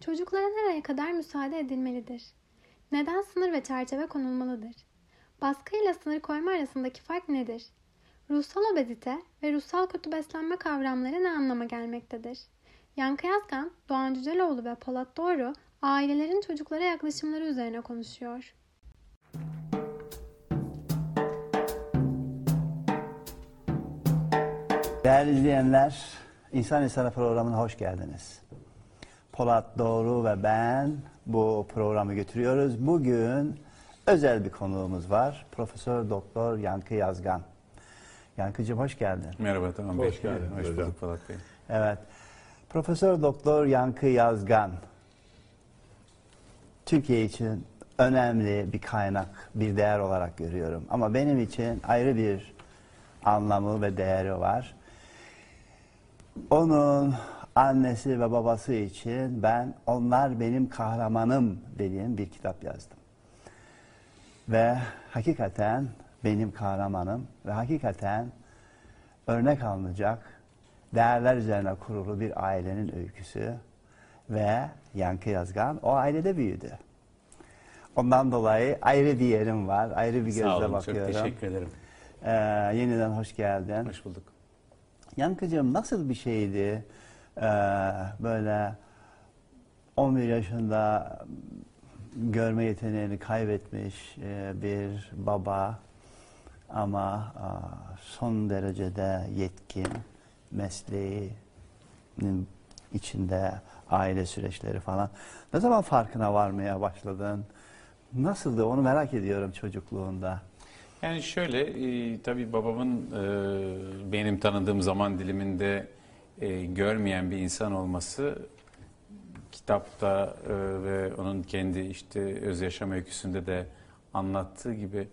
Çocuklara nereye kadar müsaade edilmelidir? Neden sınır ve çerçeve konulmalıdır? Baskı ile sınır koyma arasındaki fark nedir? Ruhsal obezite ve ruhsal kötü beslenme kavramları ne anlama gelmektedir? Yankı Yazgan, Doğan Cüceloğlu ve Polat Doğru ailelerin çocuklara yaklaşımları üzerine konuşuyor. Değerli izleyenler, İnsan İnsana programına hoş geldiniz. Polat Doğru ve ben bu programı götürüyoruz. Bugün özel bir konuğumuz var. Profesör Doktor Yankı Yazgan. Yankıcığım hoş geldin. Merhaba tamam Bey. Hoş geldin Hoş hocam. bulduk Polat Bey. Evet. Profesör Doktor Yankı Yazgan Türkiye için önemli bir kaynak, bir değer olarak görüyorum. Ama benim için ayrı bir anlamı ve değeri var. Onun annesi ve babası için ben onlar benim kahramanım dediğim bir kitap yazdım. Ve hakikaten benim kahramanım ve hakikaten örnek alınacak değerler üzerine kurulu bir ailenin öyküsü ve Yankı Yazgan o ailede büyüdü. Ondan dolayı ayrı bir yerim var, ayrı bir gözle Sağ olun, bakıyorum. çok teşekkür ederim. Ee, yeniden hoş geldin. Hoş bulduk. Yankıcığım nasıl bir şeydi ee, böyle 11 yaşında görme yeteneğini kaybetmiş e, bir baba ama aa, son derecede yetkin mesleğinin içinde aile süreçleri falan. Ne zaman farkına varmaya başladın? Nasıldı onu merak ediyorum çocukluğunda. Yani şöyle, e, tabii babamın e, benim tanıdığım zaman diliminde e, görmeyen bir insan olması kitapta e, ve onun kendi işte öz yaşam öyküsünde de anlattığı gibi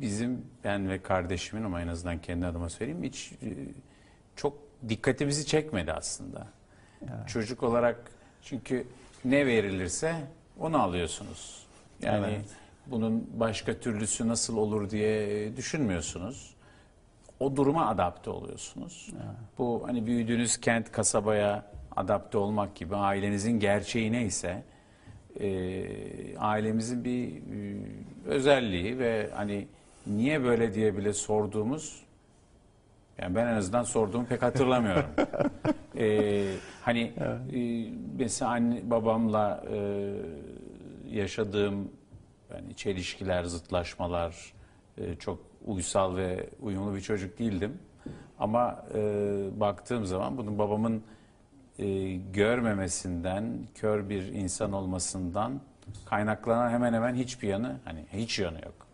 bizim ben ve kardeşimin ama en azından kendi adıma söyleyeyim hiç e, çok dikkatimizi çekmedi aslında. Çocuk olarak çünkü ne verilirse onu alıyorsunuz. Yani Evet. bunun başka türlüsü nasıl olur diye düşünmüyorsunuz. O duruma adapte oluyorsunuz. Bu hani büyüdüğünüz kent kasabaya adapte olmak gibi ailenizin gerçeği neyse e, ailemizin bir e, özelliği ve hani niye böyle diye bile sorduğumuz yani ben en azından sorduğumu pek hatırlamıyorum. Ee, hani e, mesela anne babamla e, yaşadığım yani çelişkiler, zıtlaşmalar e, çok uysal ve uyumlu bir çocuk değildim. Ama e, baktığım zaman bunun babamın e, görmemesinden, kör bir insan olmasından kaynaklanan hemen hemen hiçbir yanı, hani hiç yanı yok.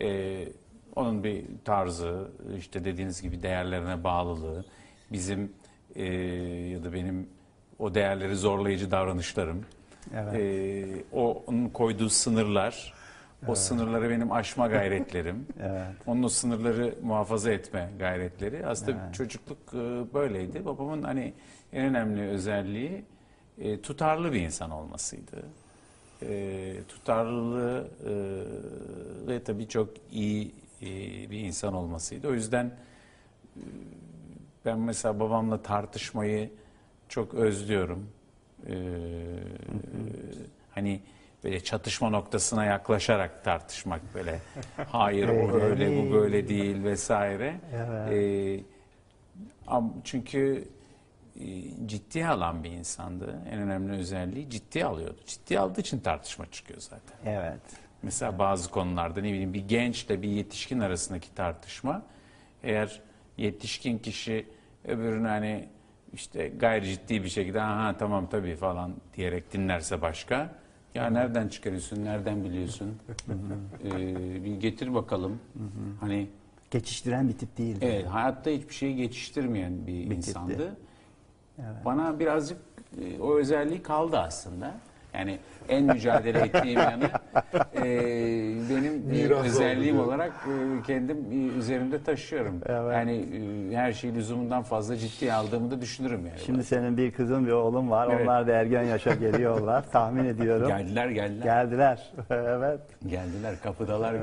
E, onun bir tarzı, işte dediğiniz gibi değerlerine bağlılığı, bizim e, ya da benim o değerleri zorlayıcı davranışlarım, Evet. e, o onun koyduğu sınırlar, o sınırları benim aşma gayretlerim, Evet. onun o sınırları muhafaza etme gayretleri. Aslında Evet. çocukluk e, böyleydi. Babamın hani en önemli özelliği e, tutarlı bir insan olmasıydı. E, tutarlılığı e, ve tabii çok iyi e, bir insan olmasıydı. O yüzden e, ben mesela babamla tartışmayı çok özlüyorum. E, hani böyle çatışma noktasına yaklaşarak tartışmak böyle hayır o Öyle bu böyle değil vesaire. Evet. E, am- çünkü e, ciddiye alan bir insandı. En önemli özelliği ciddiye alıyordu. Ciddiye aldığı için tartışma çıkıyor zaten. Evet. Mesela bazı konularda ne bileyim bir gençle bir yetişkin arasındaki tartışma eğer yetişkin kişi öbürünü hani işte gayri ciddi bir şekilde ha tamam tabii falan diyerek dinlerse başka ya nereden çıkarıyorsun nereden biliyorsun Ee, bir getir bakalım hani Geçiştiren bir tip değildi. Evet, hayatta hiçbir şeyi geçiştirmeyen bir, tipti. insandı. Bana birazcık e, o özelliği kaldı aslında. Yani en mücadele ettiğim yanı e, benim e, Miras özelliğim olarak e, kendim e, üzerimde taşıyorum. Evet. Yani e, her şeyi lüzumundan fazla ciddiye aldığımı da düşünürüm yani. Şimdi senin bir kızın bir oğlun var. Evet. Onlar da ergen yaşa geliyorlar. Tahmin ediyorum. geldiler geldiler. Geldiler. evet. Geldiler kapıdalar.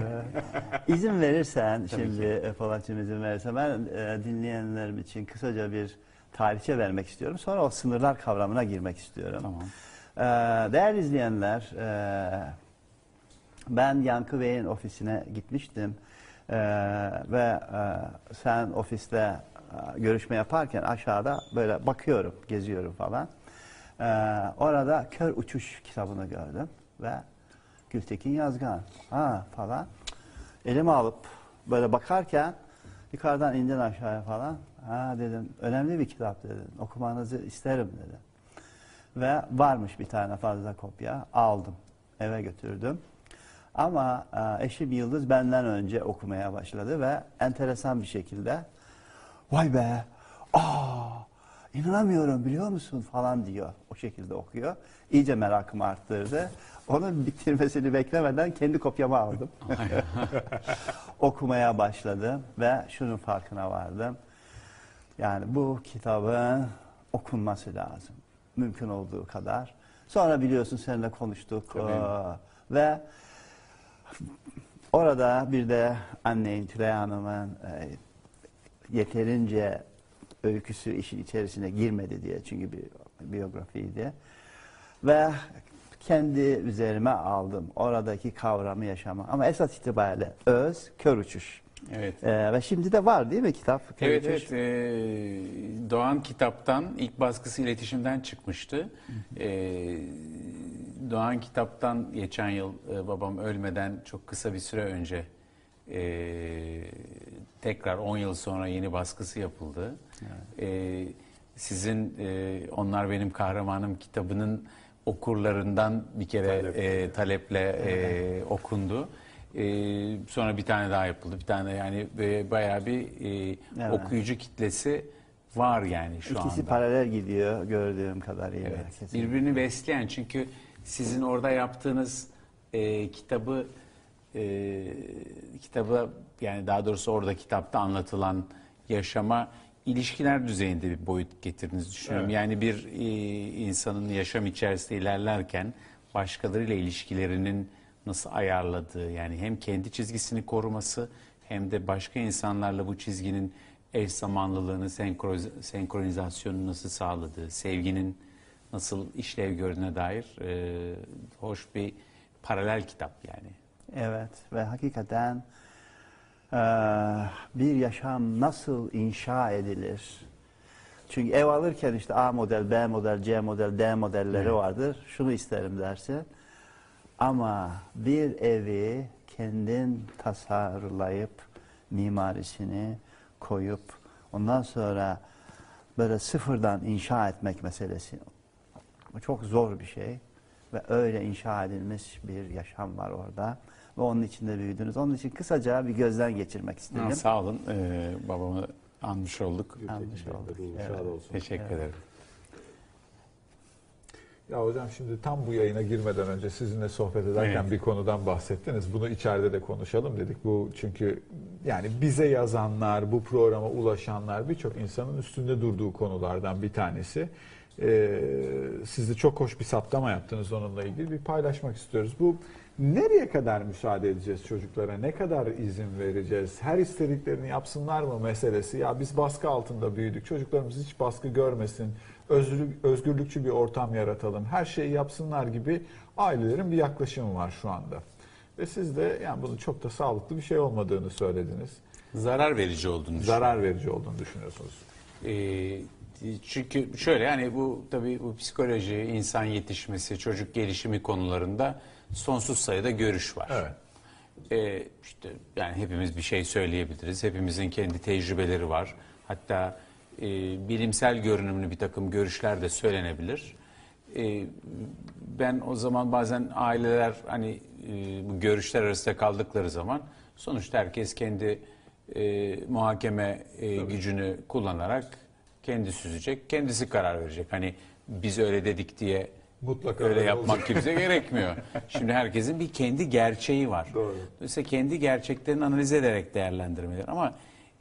İzin verirsen Tabii şimdi e, Polatcığım izin verirsen ben e, dinleyenlerim için kısaca bir tarihçe vermek istiyorum. Sonra o sınırlar kavramına girmek istiyorum. tamam. Ee, değerli izleyenler, e, ben Yankı Bey'in ofisine gitmiştim Ee, ve e, sen ofiste e, görüşme yaparken aşağıda böyle bakıyorum, geziyorum falan. Ee, orada Kör Uçuş kitabını gördüm ve Gültekin Yazgan ha falan. Elime alıp böyle bakarken yukarıdan indin aşağıya falan. Ha dedim önemli bir kitap dedim. Okumanızı isterim dedim. Ve varmış bir tane fazla kopya. Aldım. Eve götürdüm. Ama e, eşim Yıldız benden önce okumaya başladı ve enteresan bir şekilde vay be aa inanamıyorum biliyor musun falan diyor. O şekilde okuyor. İyice merakımı arttırdı. Onun bitirmesini beklemeden kendi kopyamı aldım. Okumaya başladım ve şunun farkına vardım. Yani bu kitabın okunması lazım. Mümkün olduğu kadar. Sonra biliyorsun seninle konuştuk. Tabii. Ee, ve orada bir de annenin Tülay Hanım'ın e, yeterince öyküsü işin içerisine girmedi diye çünkü bir biyografiydi. Ve kendi üzerime aldım oradaki kavramı yaşama. Ama esas itibariyle öz, kör uçuş. Evet. Ee, ve şimdi de var değil mi kitap? Kör Evet evet Ee, Doğan kitaptan ilk baskısı iletişimden çıkmıştı. Ee, Doğan kitaptan geçen yıl e, babam ölmeden çok kısa bir süre önce e, tekrar 10 yıl sonra yeni baskısı yapıldı. Ee, sizin e, Onlar Benim Kahramanım kitabının okurlarından bir kere Talep. e, taleple e, okundu. E, sonra bir tane daha yapıldı. Bir tane yani e, bayağı bir e, Evet. okuyucu kitlesi var yani şu İkisi anda. paralel gidiyor gördüğüm kadarıyla. Evet. Kesinlikle. Birbirini besleyen çünkü sizin orada yaptığınız e, kitabı e, kitabı yani daha doğrusu orada kitapta anlatılan yaşama ilişkiler düzeyinde bir boyut getirdiğinizi düşünüyorum. Yani bir e, insanın yaşam içerisinde ilerlerken başkalarıyla ilişkilerinin nasıl ayarladığı yani hem kendi çizgisini koruması hem de başka insanlarla bu çizginin eş zamanlılığını, senkroniz- senkronizasyonunu nasıl sağladığı, sevginin nasıl işlev gördüğüne dair e, hoş bir paralel kitap yani. Evet ve hakikaten eee, bir yaşam nasıl inşa edilir? Çünkü ev alırken işte A model, B model, C model, D modelleri Evet. vardır. Şunu isterim dersin. Ama bir evi kendin tasarlayıp mimarisini koyup ondan sonra böyle sıfırdan inşa etmek meselesi. Bu çok zor bir şey ve öyle inşa edilmiş bir yaşam var orada ve onun içinde büyüdünüz. Onun için kısaca bir gözden geçirmek istedim. Ha, sağ olun e, babamı anmış olduk. Anlamış olduk. Evet. olsun. Teşekkür ederim. Ya hocam şimdi tam bu yayına girmeden önce sizinle sohbet ederken Evet. bir konudan bahsettiniz. Bunu içeride de konuşalım dedik. Bu çünkü yani bize yazanlar, bu programa ulaşanlar birçok insanın üstünde durduğu konulardan bir tanesi. Ee, siz de çok hoş bir saptama yaptınız onunla ilgili. Bir paylaşmak istiyoruz. Bu nereye kadar müsaade edeceğiz çocuklara? Ne kadar izin vereceğiz? Her istediklerini yapsınlar mı meselesi? Ya biz baskı altında büyüdük. Çocuklarımız hiç baskı görmesin. Özgürlük, özgürlükçü bir ortam yaratalım. Her şeyi yapsınlar gibi ailelerin bir yaklaşımı var şu anda. Ve siz de yani bunun çok da sağlıklı bir şey olmadığını söylediniz. Zarar verici olduğunu. Zarar verici olduğunu düşünüyorsunuz. Ee, çünkü şöyle yani bu tabii bu psikoloji, insan yetişmesi, çocuk gelişimi konularında sonsuz sayıda görüş var. Evet. Ee, işte yani hepimiz bir şey söyleyebiliriz. Hepimizin kendi tecrübeleri var. Hatta e, bilimsel görünümlü bir takım görüşler de söylenebilir. Ee, ben o zaman bazen aileler hani e, bu görüşler arasında kaldıkları zaman sonuçta herkes kendi e, muhakeme e, gücünü kullanarak kendi süzecek, kendisi karar verecek. Hani biz öyle dedik diye Mutlaka öyle öyle yapmak olacak. kimse gerekmiyor. Şimdi herkesin bir kendi gerçeği var. Doğru. Dolayısıyla kendi gerçeklerini analiz ederek değerlendirmeler. Ama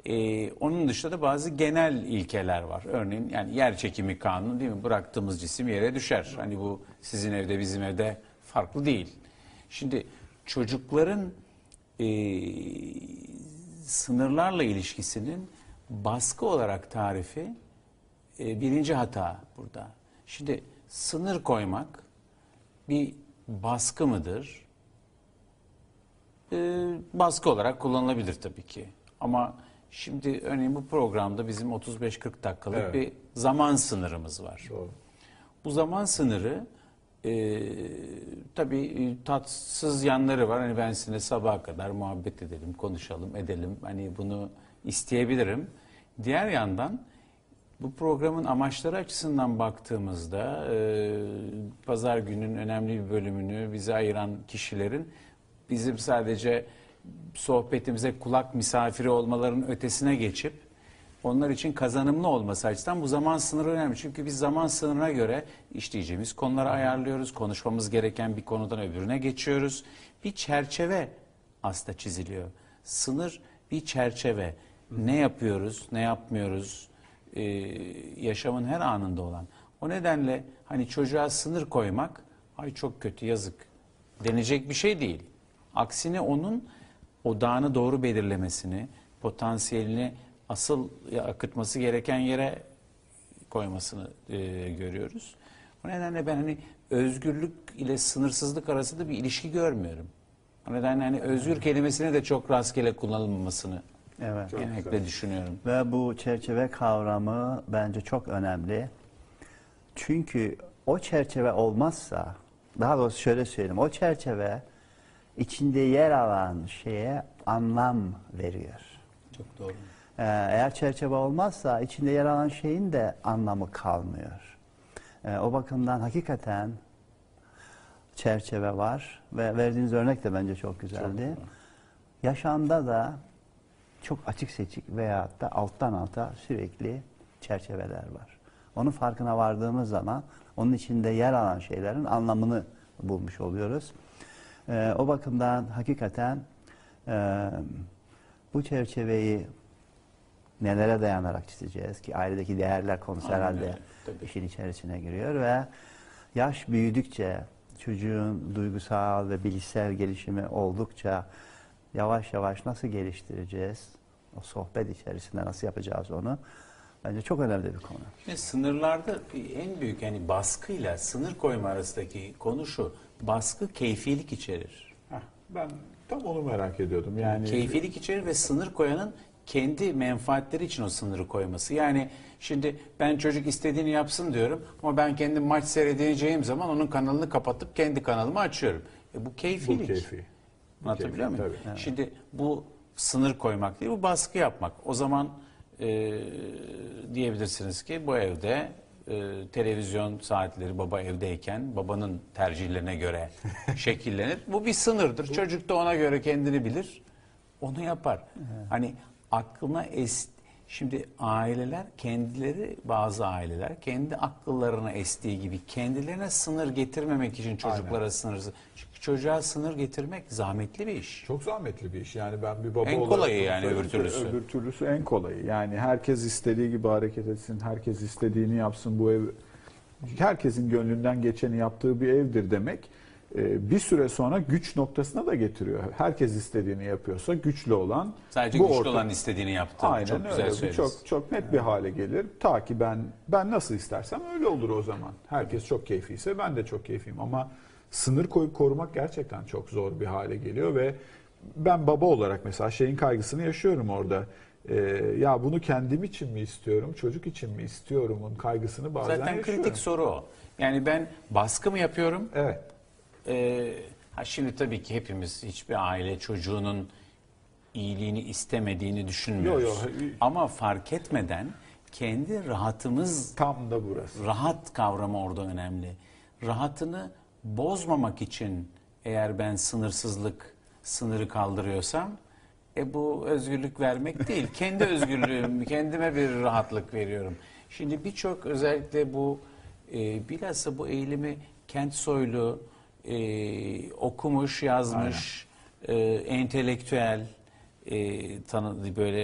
e, onun dışında da bazı genel ilkeler var. Örneğin yani yer çekimi kanunu değil mi? Bıraktığımız cisim yere düşer. Hani bu sizin evde bizim evde farklı değil. Şimdi çocukların e, sınırlarla ilişkisinin baskı olarak tarifi e, birinci hata burada. Şimdi sınır koymak bir baskı mıdır? Ee, baskı olarak kullanılabilir tabii ki. Ama şimdi örneğin bu programda bizim 35-40 dakikalık Evet. bir zaman sınırımız var. Doğru. Bu zaman sınırı e, tabii e, tatsız yanları var. Hani ben sizinle sabaha kadar muhabbet edelim, konuşalım, edelim. Hani bunu isteyebilirim. Diğer yandan bu programın amaçları açısından baktığımızda e, pazar günün önemli bir bölümünü bize ayıran kişilerin bizim sadece sohbetimize kulak misafiri olmalarının ötesine geçip onlar için kazanımlı olması açısından bu zaman sınırı önemli. Çünkü biz zaman sınırına göre işleyeceğimiz konuları ayarlıyoruz. Konuşmamız gereken bir konudan öbürüne geçiyoruz. Bir çerçeve aslında çiziliyor. Sınır bir çerçeve. Ne yapıyoruz, ne yapmıyoruz, e, yaşamın her anında olan. O nedenle hani çocuğa sınır koymak, ay çok kötü yazık denecek bir şey değil. Aksine onun odağını doğru belirlemesini, potansiyelini asıl akıtması gereken yere koymasını e, görüyoruz. O nedenle ben hani özgürlük ile sınırsızlık arasında bir ilişki görmüyorum. O nedenle hani özgür kelimesine de çok rastgele kullanılmamasını Evet. genellikle düşünüyorum. Ve bu çerçeve kavramı bence çok önemli. Çünkü o çerçeve olmazsa, daha doğrusu şöyle söyleyeyim, o çerçeve içinde yer alan şeye anlam veriyor. Çok doğru. Ee, eğer çerçeve olmazsa içinde yer alan şeyin de anlamı kalmıyor. Ee, o bakımdan hakikaten çerçeve var ve verdiğiniz örnek de bence çok güzeldi. Yaşamda da çok açık seçik veyahut da alttan alta sürekli çerçeveler var. Onun farkına vardığımız zaman onun içinde yer alan şeylerin anlamını bulmuş oluyoruz. Ee, o bakımdan hakikaten e, bu çerçeveyi nelere dayanarak çizeceğiz ki ailedeki değerler konusu Aynen herhalde öyle, tabii. işin içerisine giriyor ve yaş büyüdükçe çocuğun duygusal ve bilişsel gelişimi oldukça yavaş yavaş nasıl geliştireceğiz? O sohbet içerisinde nasıl yapacağız onu? Bence çok önemli bir konu. Ve sınırlarda en büyük yani baskıyla sınır koyma arasındaki konu şu. Baskı keyfilik içerir. Heh, ben tam onu merak ediyordum. Yani Keyfilik içerir ve sınır koyanın kendi menfaatleri için o sınırı koyması. Yani şimdi ben çocuk istediğini yapsın diyorum ama ben kendim maç seyredeceğim zaman onun kanalını kapatıp kendi kanalımı açıyorum. E bu keyfilik. bu keyfi. Anlatabiliyor muyum? tabii. Şimdi bu sınır koymak değil, bu baskı yapmak. O zaman e, diyebilirsiniz ki bu evde e, televizyon saatleri baba evdeyken babanın tercihlerine göre şekillenir. Bu bir sınırdır. Çocuk da ona göre kendini bilir. Onu yapar. Hani aklına es Şimdi aileler kendileri bazı aileler kendi akıllarına estiği gibi kendilerine sınır getirmemek için çocuklara sınır çünkü çocuğa sınır getirmek zahmetli bir iş. Çok zahmetli bir iş. Yani ben bir baba En olarak kolayı bunu yani öbür türlüsü. Öbür türlüsü en kolayı. Yani herkes istediği gibi hareket etsin, herkes istediğini yapsın. Bu ev herkesin gönlünden geçeni yaptığı bir evdir demek. e, Bir süre sonra güç noktasına da getiriyor. Herkes istediğini yapıyorsa güçlü olan Sadece bu güçlü orta- olan istediğini yaptı. Aynen Çok güzel öyle. Bu söylediniz. çok çok net bir hale gelir. Ta ki ben ben nasıl istersem öyle olur o zaman. Herkes çok keyfiyse ben de çok keyfiyim ama sınır koyup korumak gerçekten çok zor bir hale geliyor ve ben baba olarak mesela şeyin kaygısını yaşıyorum orada. Ee, ya bunu kendim için mi istiyorum, çocuk için mi istiyorumun kaygısını bazen Zaten yaşıyorum. kritik soru o. Yani ben baskı mı yapıyorum? Evet. Ee, ha şimdi tabii ki hepimiz hiçbir aile çocuğunun iyiliğini istemediğini düşünmüyoruz. Yo, yo. Ama fark etmeden kendi rahatımız Tam da burası. rahat kavramı orada önemli. Rahatını bozmamak için eğer ben sınırsızlık sınırı kaldırıyorsam e bu özgürlük vermek değil. Kendi özgürlüğüm, kendime bir rahatlık veriyorum. Şimdi birçok özellikle bu e, bilhassa bu eğilimi kent soylu, e, okumuş, yazmış, e, entelektüel, e, tanıdı böyle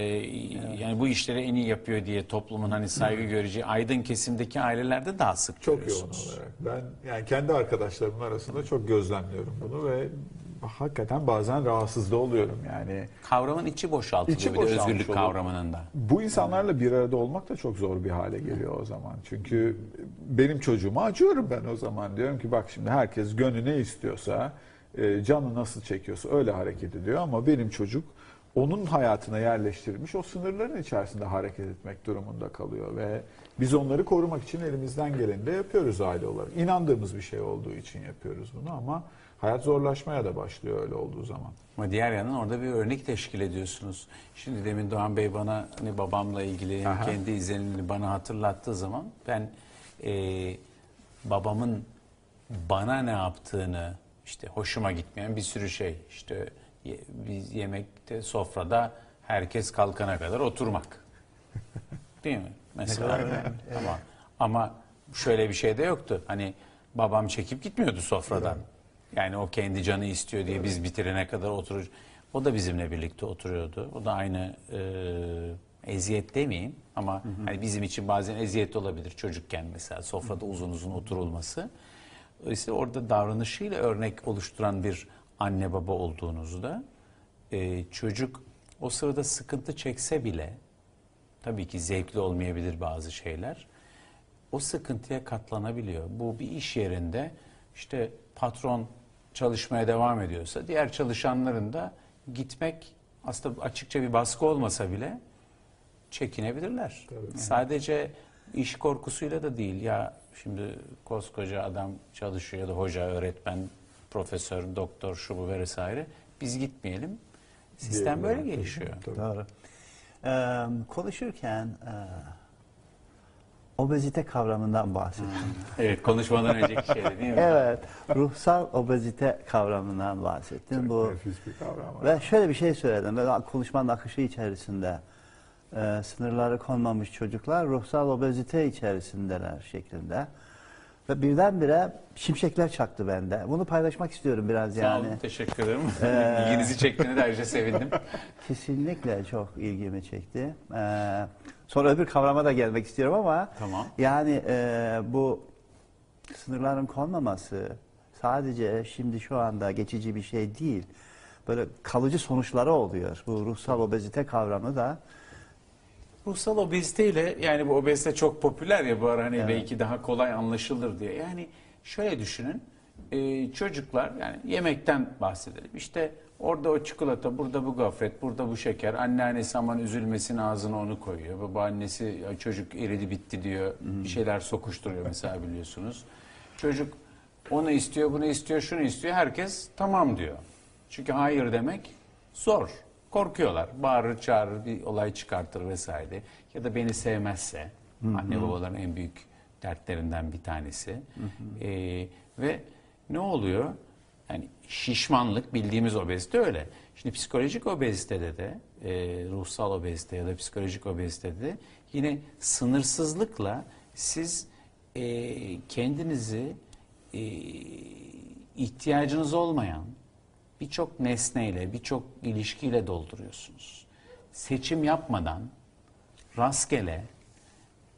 yani bu işleri en iyi yapıyor diye toplumun hani saygı göreceği aydın kesimdeki ailelerde daha sık Çok yoğun olarak. Ben yani kendi arkadaşlarımın arasında çok gözlemliyorum bunu ve hakikaten bazen rahatsız da oluyorum yani. Kavramın içi boşaltılıyor İçi bir de özgürlük oluyor. kavramının da. Bu insanlarla bir arada olmak da çok zor bir hale geliyor o zaman. Çünkü benim çocuğuma acıyorum ben o zaman. Diyorum ki bak şimdi herkes gönlü ne istiyorsa, e, canı nasıl çekiyorsa öyle hareket ediyor ama benim çocuk onun hayatına yerleştirilmiş o sınırların içerisinde hareket etmek durumunda kalıyor ve biz onları korumak için elimizden geleni de yapıyoruz aile olarak. İnandığımız bir şey olduğu için yapıyoruz bunu ama hayat zorlaşmaya da başlıyor öyle olduğu zaman. Ama diğer yandan orada bir örnek teşkil ediyorsunuz. Şimdi demin Doğan Bey bana hani babamla ilgili Aha. kendi izlenimini bana hatırlattığı zaman ben e, babamın bana ne yaptığını işte hoşuma gitmeyen bir sürü şey işte biz yemekte sofrada herkes kalkana kadar oturmak. Değil mi? Mesela. ama ama şöyle bir şey de yoktu. Hani babam çekip gitmiyordu sofradan. Yani o kendi canı istiyor diye biz bitirene kadar oturur. O da bizimle birlikte oturuyordu. O da aynı e, eziyet demeyeyim ama hani bizim için bazen eziyet olabilir çocukken mesela sofrada uzun uzun oturulması. Dolayısıyla orada davranışıyla örnek oluşturan bir anne baba olduğunuzda e, çocuk o sırada sıkıntı çekse bile tabii ki zevkli olmayabilir bazı şeyler. O sıkıntıya katlanabiliyor. Bu bir iş yerinde işte patron çalışmaya devam ediyorsa diğer çalışanların da gitmek aslında açıkça bir baskı olmasa bile çekinebilirler. Sadece iş korkusuyla da değil. Ya şimdi koskoca adam çalışıyor ya da hoca, öğretmen, profesör, doktor, şu bu vesaire. Biz gitmeyelim. Sistem böyle Diyebilirler. gelişiyor. Tabii. Doğru. Ee, konuşurken e, obezite kavramından bahsettim. Evet konuşmadan önceki şeydi değil mi? Evet, ruhsal obezite kavramından bahsettim. Bu Nefis bir kavram. ve şöyle bir şey söyledim. Böyle konuşmanın akışı içerisinde e, sınırları konmamış çocuklar ruhsal obezite içerisindeler şeklinde. Ve birdenbire şimşekler çaktı bende. Bunu paylaşmak istiyorum biraz Sağ yani. olun, teşekkür ederim. Ee, İlginizi çektiğine de ayrıca sevindim. Kesinlikle çok ilgimi çekti. Ee, sonra öbür kavrama da gelmek istiyorum ama Tamam. yani e, bu sınırların konmaması sadece şimdi şu anda geçici bir şey değil. Böyle kalıcı sonuçları oluyor. Bu ruhsal obezite kavramı da Ruhsal obeziteyle yani bu obezite çok popüler ya bu ara hani Evet. belki daha kolay anlaşılır diye. Yani şöyle düşünün e, çocuklar yani yemekten bahsedelim. İşte orada o çikolata, burada bu gofret, burada bu şeker. Anneannesi aman üzülmesin ağzına onu koyuyor. Babaannesi "Ya çocuk eridi bitti diyor. Bir şeyler sokuşturuyor mesela biliyorsunuz. Çocuk onu istiyor, bunu istiyor, şunu istiyor. Herkes tamam diyor. Çünkü hayır demek zor. Korkuyorlar. Bağırır, çağırır, bir olay çıkartır vesaire. Ya da beni sevmezse. Anne babaların en büyük dertlerinden bir tanesi. Ee, ve ne oluyor? Yani şişmanlık bildiğimiz obezite öyle. Şimdi psikolojik obezitede de, e, ruhsal obezite ya da psikolojik obezitede de yine sınırsızlıkla siz e, kendinizi e, ihtiyacınız olmayan birçok nesneyle, birçok ilişkiyle dolduruyorsunuz. Seçim yapmadan rastgele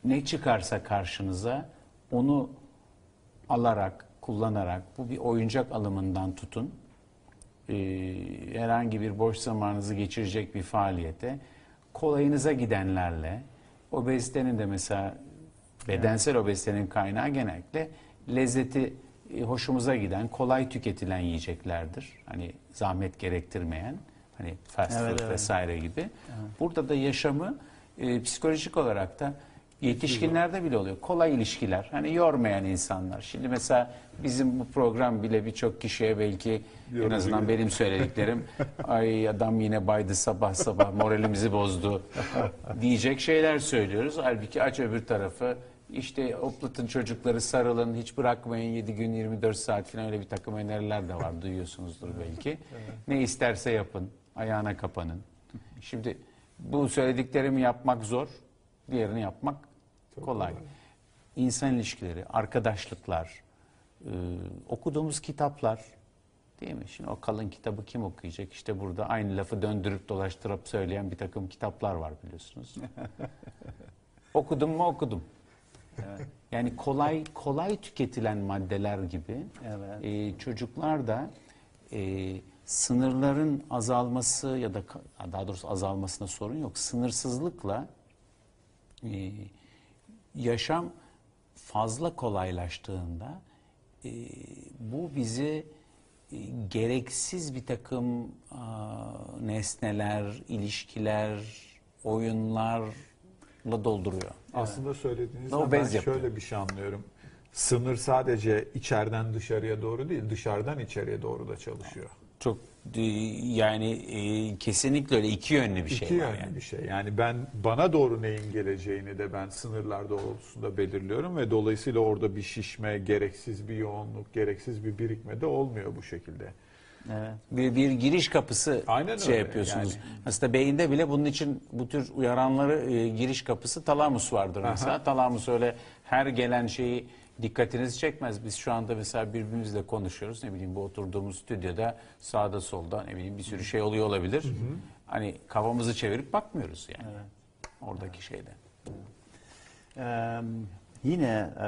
ne çıkarsa karşınıza onu alarak, kullanarak bu bir oyuncak alımından tutun e, herhangi bir boş zamanınızı geçirecek bir faaliyete kolayınıza gidenlerle obezitenin de mesela bedensel obezitenin kaynağı genellikle lezzeti hoşumuza giden, kolay tüketilen yiyeceklerdir. Hani zahmet gerektirmeyen, hani fast Evet, food evet. vesaire gibi. Burada da yaşamı e, psikolojik olarak da yetişkinlerde bile oluyor. Kolay ilişkiler. Hani yormayan insanlar. Şimdi mesela bizim bu program bile birçok kişiye belki en Yorucu azından benim söylediklerim ay adam yine baydı sabah sabah moralimizi bozdu diyecek şeyler söylüyoruz. Halbuki aç öbür tarafı işte oplatın çocukları sarılın hiç bırakmayın 7 gün 24 saat falan öyle bir takım öneriler de var duyuyorsunuzdur belki. Ne isterse yapın ayağına kapanın. Şimdi bu söylediklerimi yapmak zor diğerini yapmak kolay. İnsan ilişkileri, arkadaşlıklar, e, okuduğumuz kitaplar değil mi? Şimdi o kalın kitabı kim okuyacak? İşte burada aynı lafı döndürüp dolaştırıp söyleyen bir takım kitaplar var biliyorsunuz. okudum mu okudum. Yani kolay kolay tüketilen maddeler gibi Evet. e, çocuklar da e, sınırların azalması ya da daha doğrusu azalmasına sorun yok. Sınırsızlıkla e, yaşam fazla kolaylaştığında e, bu bizi e, gereksiz bir takım aa, nesneler, ilişkiler, oyunlarla dolduruyor. Aslında söylediğinizden O ben yapıyor. şöyle bir şey anlıyorum. Sınır sadece içeriden dışarıya doğru değil, dışarıdan içeriye doğru da çalışıyor. Çok e, yani e, kesinlikle öyle iki yönlü bir şey İki var yönlü yani. bir şey. Yani ben bana doğru neyin geleceğini de ben sınırlar doğrultusunda belirliyorum ve dolayısıyla orada bir şişme, gereksiz bir yoğunluk, gereksiz bir birikme de olmuyor bu şekilde. Evet. Bir, bir giriş kapısı Aynen şey öyle, yapıyorsunuz. yani. Aslında beyinde bile bunun için bu tür uyaranları e, giriş kapısı talamus vardır mesela. Talamus öyle her gelen şeyi dikkatinizi çekmez. Biz şu anda mesela birbirimizle konuşuyoruz. Ne bileyim bu oturduğumuz stüdyoda sağda solda ne bileyim bir sürü şey oluyor olabilir. Hani kafamızı çevirip bakmıyoruz yani. Oradaki şeyde. Ee, yine e,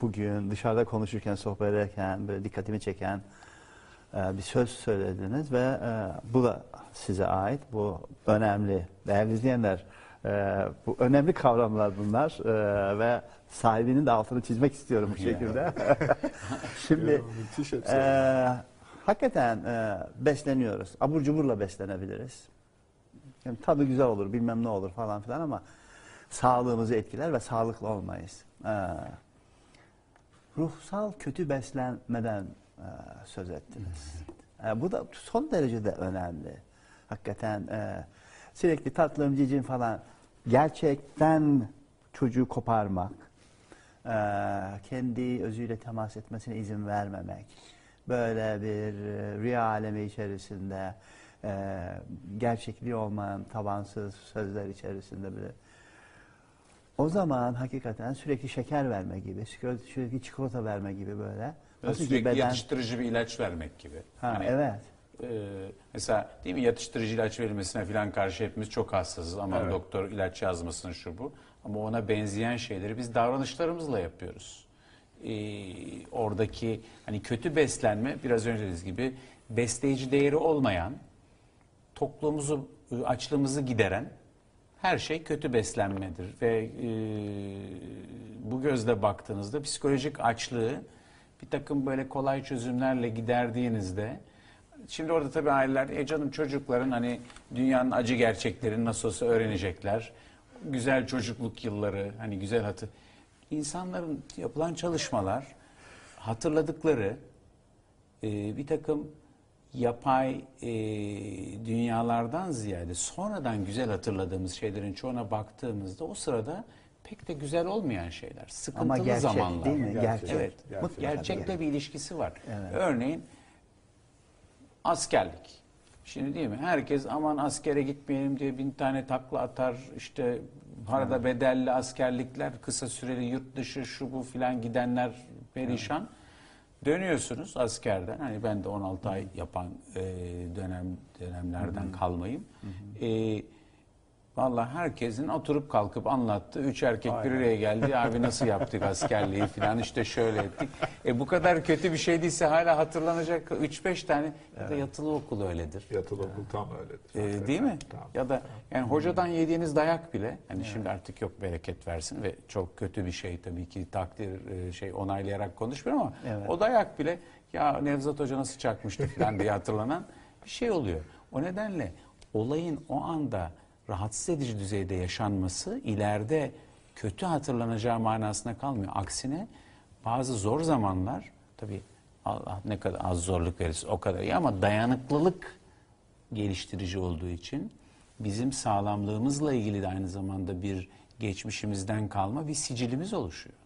bugün dışarıda konuşurken, sohbet ederken böyle dikkatimi çeken e, bir söz söylediniz ve e, bu da size ait. Bu önemli. Değerli izleyenler, e, bu önemli kavramlar bunlar E, ve sahibinin de altını çizmek istiyorum bu şekilde. Şimdi ee, hakikaten e, besleniyoruz. Abur cuburla beslenebiliriz. Yani tadı güzel olur, bilmem ne olur falan filan ama sağlığımızı etkiler ve sağlıklı olmayız. Ee, ruhsal kötü beslenmeden e, söz ettiniz. E, bu da son derecede önemli. Hakikaten e, sürekli tatlım cicim falan gerçekten çocuğu koparmak, e, kendi özüyle temas etmesine izin vermemek, böyle bir e, rüya alemi içerisinde e, gerçekliği olmayan tabansız sözler içerisinde bile o zaman hakikaten sürekli şeker verme gibi, sürekli, çikolata verme gibi böyle. Nasıl ki Sürekli beden... yatıştırıcı bir ilaç vermek gibi. Ha, Hani, evet. e, mesela değil mi yatıştırıcı ilaç verilmesine falan karşı hepimiz çok hassasız. Ama Evet. doktor ilaç yazmasın şu bu. Ama ona benzeyen şeyleri biz davranışlarımızla yapıyoruz. E, oradaki hani kötü beslenme biraz önce dediğiniz gibi besleyici değeri olmayan, tokluğumuzu, açlığımızı gideren her şey kötü beslenmedir ve e, bu gözle baktığınızda psikolojik açlığı bir takım böyle kolay çözümlerle giderdiğinizde şimdi orada tabii aileler e canım çocukların hani dünyanın acı gerçeklerini nasıl olsa öğrenecekler. Güzel çocukluk yılları hani güzel hatı. İnsanların yapılan çalışmalar hatırladıkları e, bir takım yapay e, dünyalardan ziyade sonradan güzel hatırladığımız şeylerin çoğuna baktığımızda o sırada pek de güzel olmayan şeyler. Sıkıntılı gerçek zamanlar. değil mi? Gerçek. Evet. Gerçek. Gerçekle bir ilişkisi var. Örneğin askerlik. Şimdi değil mi? Herkes aman askere gitmeyelim diye bin tane takla atar. İşte parada bedelli askerlikler, kısa süreli yurt dışı şu bu filan gidenler perişan. Dönüyorsunuz askerden. Hani ben de 16 ay yapan e, dönem dönemlerden kalmayım. E, Vallahi herkesin oturup kalkıp anlattı. Üç erkek bir araya geldi. Abi nasıl yaptık askerliği falan işte şöyle ettik. E bu kadar kötü bir şey değilse hala hatırlanacak 3-5 tane ya da yatılı okul öyledir. Yatılı okul tam öyledir. E, değil mi? tam. Ya da yani hocadan yediğiniz dayak bile hani şimdi artık yok bereket versin ve çok kötü bir şey tabii ki takdir e, şey onaylayarak konuşmuyorum ama Evet. o dayak bile ya Nevzat Hoca nasıl çakmıştı falan diye hatırlanan bir şey oluyor. O nedenle olayın o anda rahatsız edici düzeyde yaşanması ileride kötü hatırlanacağı manasına kalmıyor. Aksine bazı zor zamanlar tabii Allah ne kadar az zorluk verirse o kadar iyi ama dayanıklılık geliştirici olduğu için bizim sağlamlığımızla ilgili de aynı zamanda bir geçmişimizden kalma bir sicilimiz oluşuyor.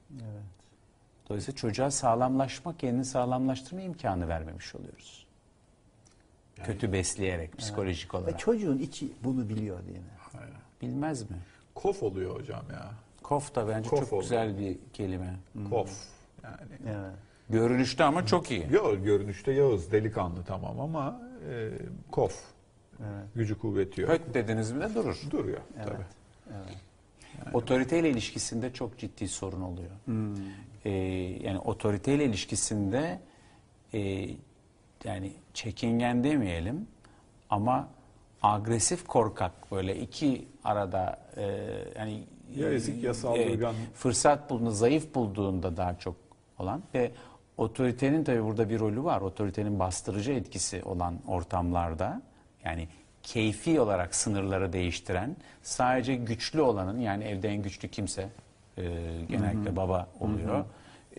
Dolayısıyla çocuğa sağlamlaşma, kendini sağlamlaştırma imkanı vermemiş oluyoruz. Kötü besleyerek, psikolojik Ve olarak. çocuğun içi bunu biliyor değil mi? Bilmez mi? Kof oluyor hocam ya. Kof da bence Kof çok oldu. güzel bir kelime. Kof. Yani. Evet. Görünüşte ama çok iyi. Yo, görünüşte Yağız delikanlı tamam ama e, kof. Evet. Gücü kuvveti yok. Höt dediniz mi de durur. Duruyor tabii. Evet. Otoriteyle ilişkisinde çok ciddi sorun oluyor. Ee, yani otoriteyle ilişkisinde e, yani çekingen demeyelim ama agresif korkak böyle iki arada e, yani Ya ezik ya saldırgan. fırsat bulduğunda, zayıf bulduğunda daha çok olan ve otoritenin tabii burada bir rolü var. Otoritenin bastırıcı etkisi olan ortamlarda yani keyfi olarak sınırları değiştiren sadece güçlü olanın yani evde en güçlü kimse e, genellikle baba oluyor.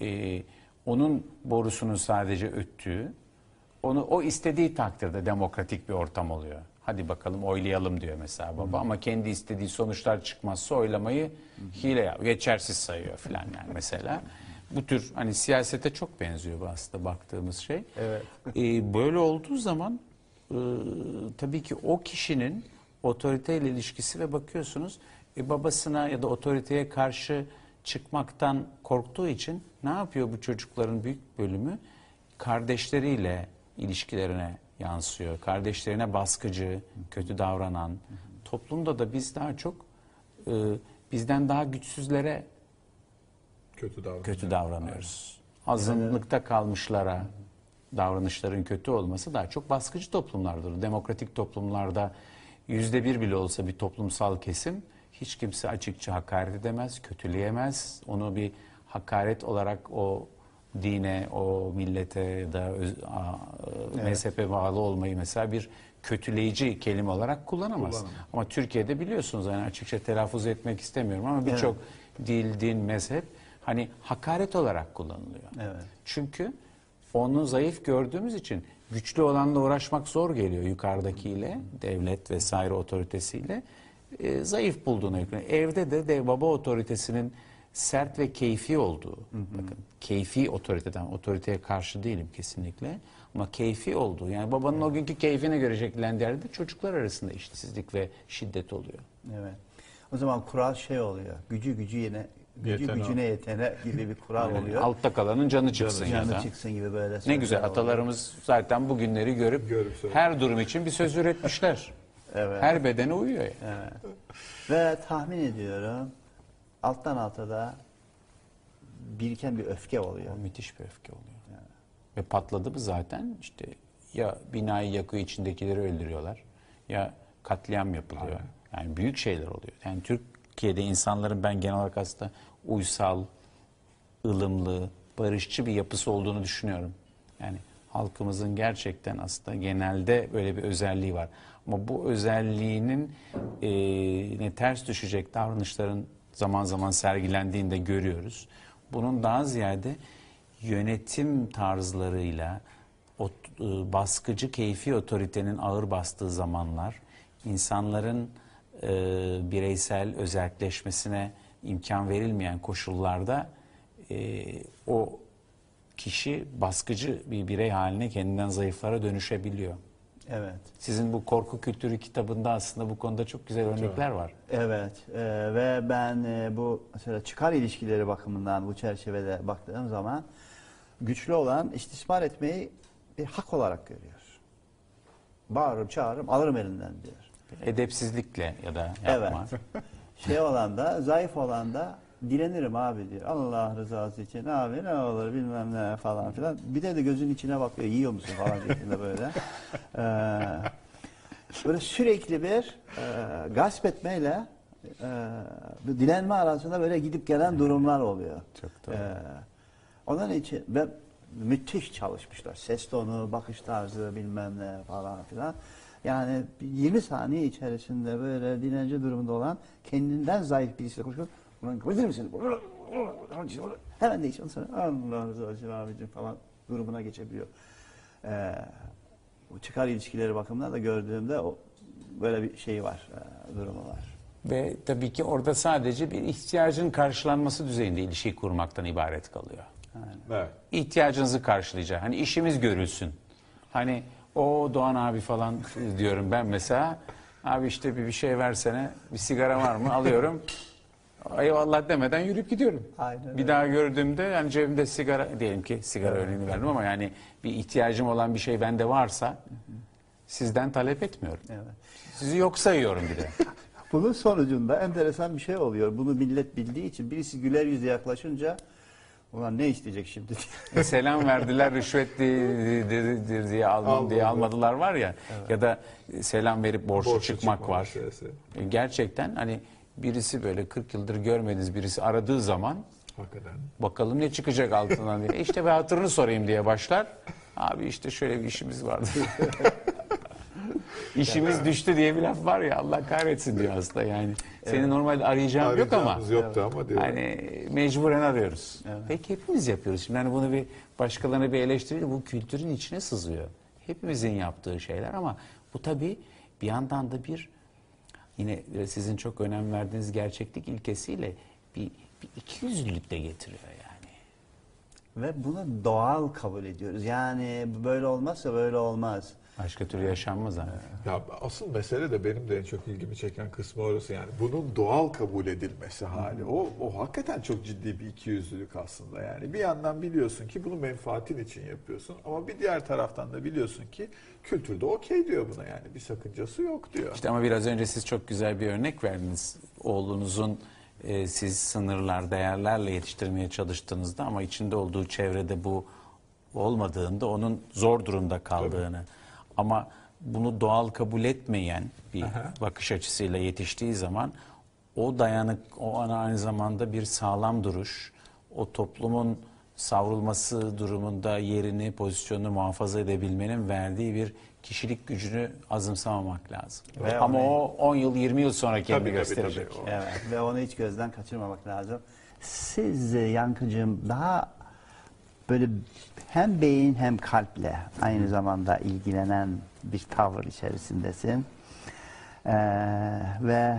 E, onun borusunun sadece öttüğü onu o istediği takdirde demokratik bir ortam oluyor. Hadi bakalım oylayalım diyor mesela baba ama kendi istediği sonuçlar çıkmazsa oylamayı hile yap, geçersiz sayıyor falan yani mesela. Bu tür hani siyasete çok benziyor bu aslında baktığımız şey. Evet. Ee, böyle olduğu zaman e, tabii ki o kişinin otoriteyle ilişkisi ve bakıyorsunuz e, babasına ya da otoriteye karşı çıkmaktan korktuğu için ne yapıyor bu çocukların büyük bölümü? Kardeşleriyle ilişkilerine yansıyor. Kardeşlerine baskıcı, kötü davranan. Toplumda da biz daha çok e, bizden daha güçsüzlere Kötü kötü davranıyoruz. Azınlıkta kalmışlara davranışların kötü olması daha çok baskıcı toplumlardır. Demokratik toplumlarda yüzde bir bile olsa bir toplumsal kesim hiç kimse açıkça hakaret edemez, kötüleyemez. Onu bir hakaret olarak o dine, o millete ya da öz- a- mezhebe bağlı olmayı mesela bir kötüleyici kelime olarak kullanamaz. Kullanamaz. Ama Türkiye'de biliyorsunuz yani açıkça telaffuz etmek istemiyorum ama birçok dil, din, mezhep hani hakaret olarak kullanılıyor. Evet. Çünkü onu zayıf gördüğümüz için güçlü olanla uğraşmak zor geliyor yukarıdakiyle, devlet vesaire otoritesiyle. E, zayıf bulduğuna yükleniyor. Evde de dev baba otoritesinin sert ve keyfi olduğu, bakın keyfi otoriteden, otoriteye karşı değilim kesinlikle ama keyfi olduğu, yani babanın o günkü keyfine göre şekillendiği yerde çocuklar arasında eşitsizlik ve şiddet oluyor. Evet. O zaman kural şey oluyor. Gücü gücü yine gücü Yeten o. gücüne yetene gibi bir kural Yani oluyor. altta kalanın canı çıksın ya Yanı da. çıksın gibi böyle. Ne güzel oluyor. atalarımız zaten bu günleri görüp, Görüp her durum için bir söz üretmişler. Evet. Her bedene uyuyor. yani. Evet. Ve tahmin ediyorum alttan alta da biriken bir öfke oluyor. O müthiş bir öfke oluyor. Ve patladı mı zaten işte ya binayı yakıyor içindekileri öldürüyorlar ya katliam yapılıyor. Yani büyük şeyler oluyor. Yani Türkiye'de insanların ben genel olarak aslında uysal, ılımlı, barışçı bir yapısı olduğunu düşünüyorum. Yani halkımızın gerçekten aslında genelde böyle bir özelliği var. Ama bu özelliğinin e, ne ters düşecek davranışların zaman zaman sergilendiğini de görüyoruz. Bunun daha ziyade yönetim tarzlarıyla o e, baskıcı keyfi otoritenin ağır bastığı zamanlar insanların e, bireysel özelleşmesine imkan verilmeyen koşullarda e, o kişi baskıcı bir birey haline kendinden zayıflara dönüşebiliyor. Evet. Sizin bu korku kültürü kitabında aslında bu konuda çok güzel örnekler var. Evet e, ve ben e, bu mesela çıkar ilişkileri bakımından bu çerçevede baktığım zaman güçlü olan istismar etmeyi bir hak olarak görüyor. Bağırırım çağırırım alırım elinden diyor. Edepsizlikle ya da yapma. Şey olan da zayıf olan da direnirim abi diyor. Allah rızası için abi ne olur bilmem ne falan filan. Bir de de gözün içine bakıyor yiyor musun falan şeklinde böyle. Ee, böyle sürekli bir e, gasp etmeyle e, bu dilenme arasında böyle gidip gelen durumlar oluyor. Çok doğru. Ee, onun için ve müthiş çalışmışlar. Ses tonu, bakış tarzı bilmem ne falan filan. Yani 20 saniye içerisinde böyle dilenci durumunda olan kendinden zayıf birisiyle konuşuyor. Ulan kıvırdır mısın? Hemen değişiyor. Ondan sonra Allah razı olsun abicim falan durumuna geçebiliyor. Ee, bu çıkar ilişkileri bakımından da gördüğümde o böyle bir şey var, e, durumu var. Ve tabii ki orada sadece bir ihtiyacın karşılanması düzeyinde ilişki kurmaktan ibaret kalıyor. Evet. İhtiyacınızı karşılayacak. Hani işimiz görülsün. Hani o Doğan abi falan diyorum ben mesela. Abi işte bir, bir şey versene. Bir sigara var mı? Alıyorum. Eyvallah demeden yürüyüp gidiyorum. Aynen bir öyle. daha gördüğümde yani cebimde sigara diyelim ki sigara örneğini verdim ama yani bir ihtiyacım olan bir şey bende varsa sizden talep etmiyorum. Evet. Sizi yok sayıyorum bir de. Bunun sonucunda enteresan bir şey oluyor. Bunu millet bildiği için birisi güler yüzle yaklaşınca Ulan ne isteyecek şimdi? E, selam verdiler rüşvetlidir diye almam diye Almadı. almadılar var ya ya da e, selam verip borçlu Borçlu çıkmak çıkma var. meselesi. E, Gerçekten hani birisi böyle 40 yıldır görmediğiniz birisi aradığı zaman Hakikaten. bakalım ne çıkacak altından diye. İşte bir hatırını sorayım diye başlar. Abi işte şöyle bir işimiz vardı. İşimiz düştü diye bir laf var ya Allah kahretsin diyor aslında yani. Seni normalde arayacağım yok ama. Yoktu ama diyor. Hani mecburen arıyoruz. Peki hepimiz yapıyoruz. Şimdi hani bunu bir başkalarına bir eleştiriyle bu kültürün içine sızıyor. Hepimizin yaptığı şeyler ama bu tabii bir yandan da bir yine sizin çok önem verdiğiniz gerçeklik ilkesiyle bir, bir ikiyüzlülük de getiriyor yani. Ve bunu doğal kabul ediyoruz. Yani böyle olmazsa böyle olmaz. Başka türlü yaşanmaz hani. Ya asıl mesele de benim de en çok ilgimi çeken kısmı orası yani. Bunun doğal kabul edilmesi hali. O, o hakikaten çok ciddi bir ikiyüzlülük aslında yani. Bir yandan biliyorsun ki bunu menfaatin için yapıyorsun ama bir diğer taraftan da biliyorsun ki kültürde okey diyor buna yani. Bir sakıncası yok diyor. İşte ama biraz önce siz çok güzel bir örnek verdiniz. Oğlunuzun e, siz sınırlar, değerlerle yetiştirmeye çalıştığınızda ama içinde olduğu çevrede bu olmadığında onun zor durumda kaldığını. Ama bunu doğal kabul etmeyen bir bakış açısıyla yetiştiği zaman o dayanık, o ana aynı zamanda bir sağlam duruş, o toplumun savrulması durumunda yerini, pozisyonunu muhafaza edebilmenin verdiği bir kişilik gücünü azımsamamak lazım. Ve Ama onu- o 10 yıl, 20 yıl sonra kendini Tabii, tabii, gösterecek. tabii. O- Evet ve onu hiç gözden kaçırmamak lazım. Siz e, Yankıcığım daha böyle hem beyin hem kalple aynı zamanda ilgilenen bir tavır içerisindesin. Ee, ve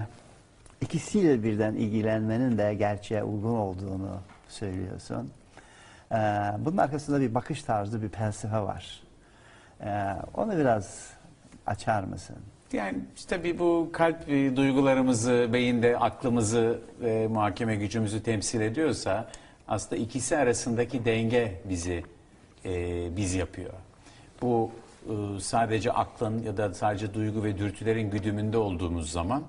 ikisiyle birden ilgilenmenin de gerçeğe uygun olduğunu söylüyorsun. Ee, bunun arkasında bir bakış tarzı, bir felsefe var. Ee, onu biraz açar mısın? Yani işte tabii bu kalp e, duygularımızı, beyinde aklımızı ve muhakeme gücümüzü temsil ediyorsa aslında ikisi arasındaki denge bizi e, biz yapıyor. Bu e, sadece aklın ya da sadece duygu ve dürtülerin güdümünde olduğumuz zaman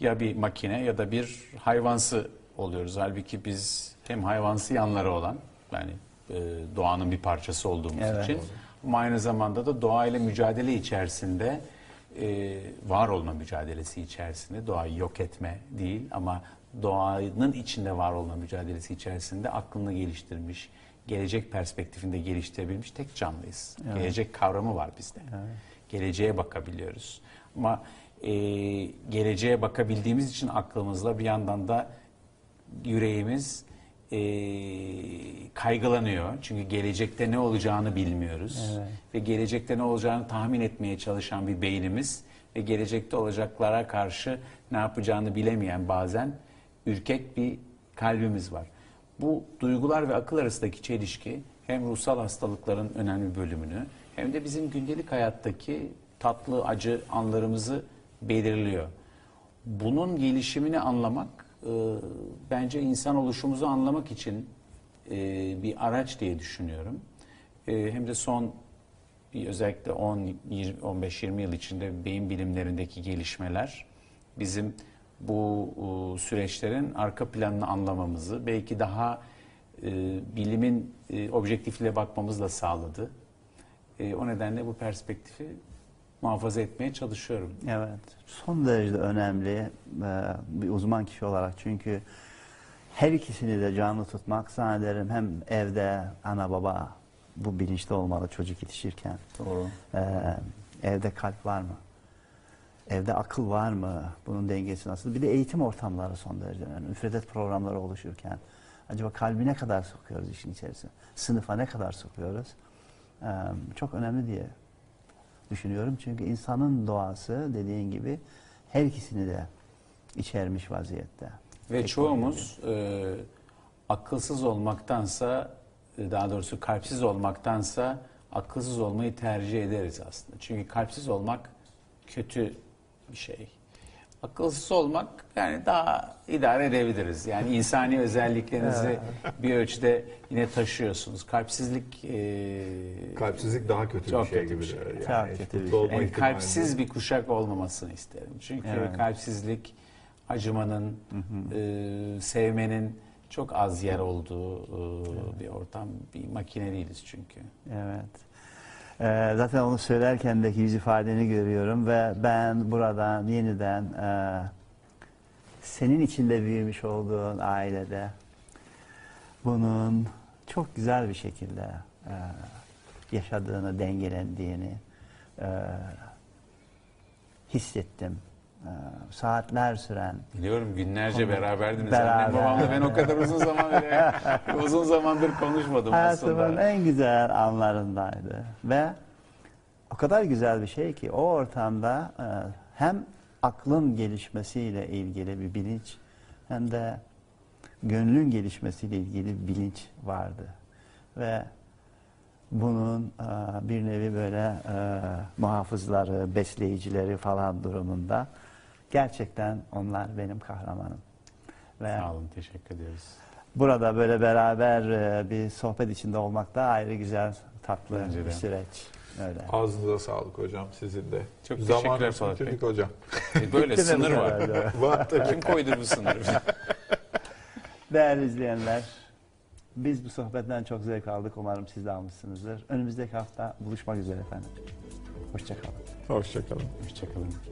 ya bir makine ya da bir hayvansı oluyoruz. Halbuki biz hem hayvansı yanları olan yani e, doğanın bir parçası olduğumuz Evet. için ama aynı zamanda da doğayla mücadele içerisinde e, var olma mücadelesi içerisinde doğayı yok etme değil ama doğanın içinde var olma mücadelesi içerisinde aklını geliştirmiş, gelecek perspektifinde geliştirebilmiş tek canlıyız. Gelecek kavramı var bizde. Geleceğe bakabiliyoruz. Ama e, geleceğe bakabildiğimiz için aklımızla bir yandan da yüreğimiz e, kaygılanıyor. Çünkü gelecekte ne olacağını bilmiyoruz. Evet. Ve gelecekte ne olacağını tahmin etmeye çalışan bir beynimiz ve gelecekte olacaklara karşı ne yapacağını bilemeyen bazen ürkek bir kalbimiz var. Bu duygular ve akıl arasındaki çelişki hem ruhsal hastalıkların önemli bölümünü hem de bizim gündelik hayattaki tatlı acı anlarımızı belirliyor. Bunun gelişimini anlamak e, bence insan oluşumuzu anlamak için e, bir araç diye düşünüyorum. E, hem de son özellikle 10 20 15-20 yıl içinde beyin bilimlerindeki gelişmeler bizim bu e, süreçlerin arka planını anlamamızı belki daha e, bilimin e, objektifle bakmamızı da sağladı. E, o nedenle bu perspektifi muhafaza etmeye çalışıyorum. Evet, son derece önemli bir uzman kişi olarak çünkü her ikisini de canlı tutmak zannederim hem evde ana baba bu bilinçte olmalı çocuk yetişirken. Doğru. E, evde kalp var mı? Evde akıl var mı? Bunun dengesi nasıl? Bir de eğitim ortamları son derece önemli. Müfredat programları oluşurken acaba kalbi ne kadar sokuyoruz işin içerisine? Sınıfa ne kadar sokuyoruz? E, çok önemli diye düşünüyorum. Çünkü insanın doğası dediğin gibi her ikisini de içermiş vaziyette. Ve çoğumuz e, akılsız olmaktansa daha doğrusu kalpsiz olmaktansa akılsız olmayı tercih ederiz aslında. Çünkü kalpsiz olmak kötü bir şey. Akılsız olmak yani daha idare edebiliriz. Yani insani özelliklerinizi bir ölçüde yine taşıyorsunuz. Kalpsizlik e, Kalpsizlik daha kötü Çok bir şey kötü gibi. bir şey. Yani Çok hiç kötü bir mutlu şey. olma yani ihtimali kalpsiz bir kuşak olmamasını isterim. Çünkü Evet. kalpsizlik acımanın, e, sevmenin, çok az yer olduğu e, bir ortam. Bir makine değiliz çünkü. Evet. Ee, zaten onu söylerken de yüz ifadeni görüyorum ve ben buradan yeniden e, senin içinde büyümüş olduğun ailede bunun çok güzel bir şekilde e, yaşadığını, dengelendiğini e, hissettim. E, saatler süren Biliyorum günlerce Konu- beraberdiniz. Beraber. Annem babamla ben o kadar uzun zaman bile uzun zamandır konuşmadım hayatımın aslında. en güzel anlarındaydı. Ve o kadar güzel bir şey ki o ortamda e, hem aklın gelişmesiyle ilgili bir bilinç hem de gönlün gelişmesiyle ilgili bir bilinç vardı. Ve bunun e, bir nevi böyle e, muhafızları, besleyicileri falan durumunda gerçekten onlar benim kahramanım. Ve Sağ olun teşekkür ediyoruz. Burada böyle beraber e, bir sohbet içinde olmak da ayrı güzel, tatlı Bence bir de. süreç. Öyle. Ağzınıza sağlık hocam sizin de. Çok teşekkürler Zamanımızı Polat Bey. bitirdik hocam. E, Böyle sınır bu var. Var tabii. Kim koydu bu sınırı? Değerli izleyenler, biz bu sohbetten çok zevk aldık. Umarım siz de almışsınızdır. Önümüzdeki hafta buluşmak üzere efendim. Hoşçakalın. Hoşçakalın. Hoşçakalın.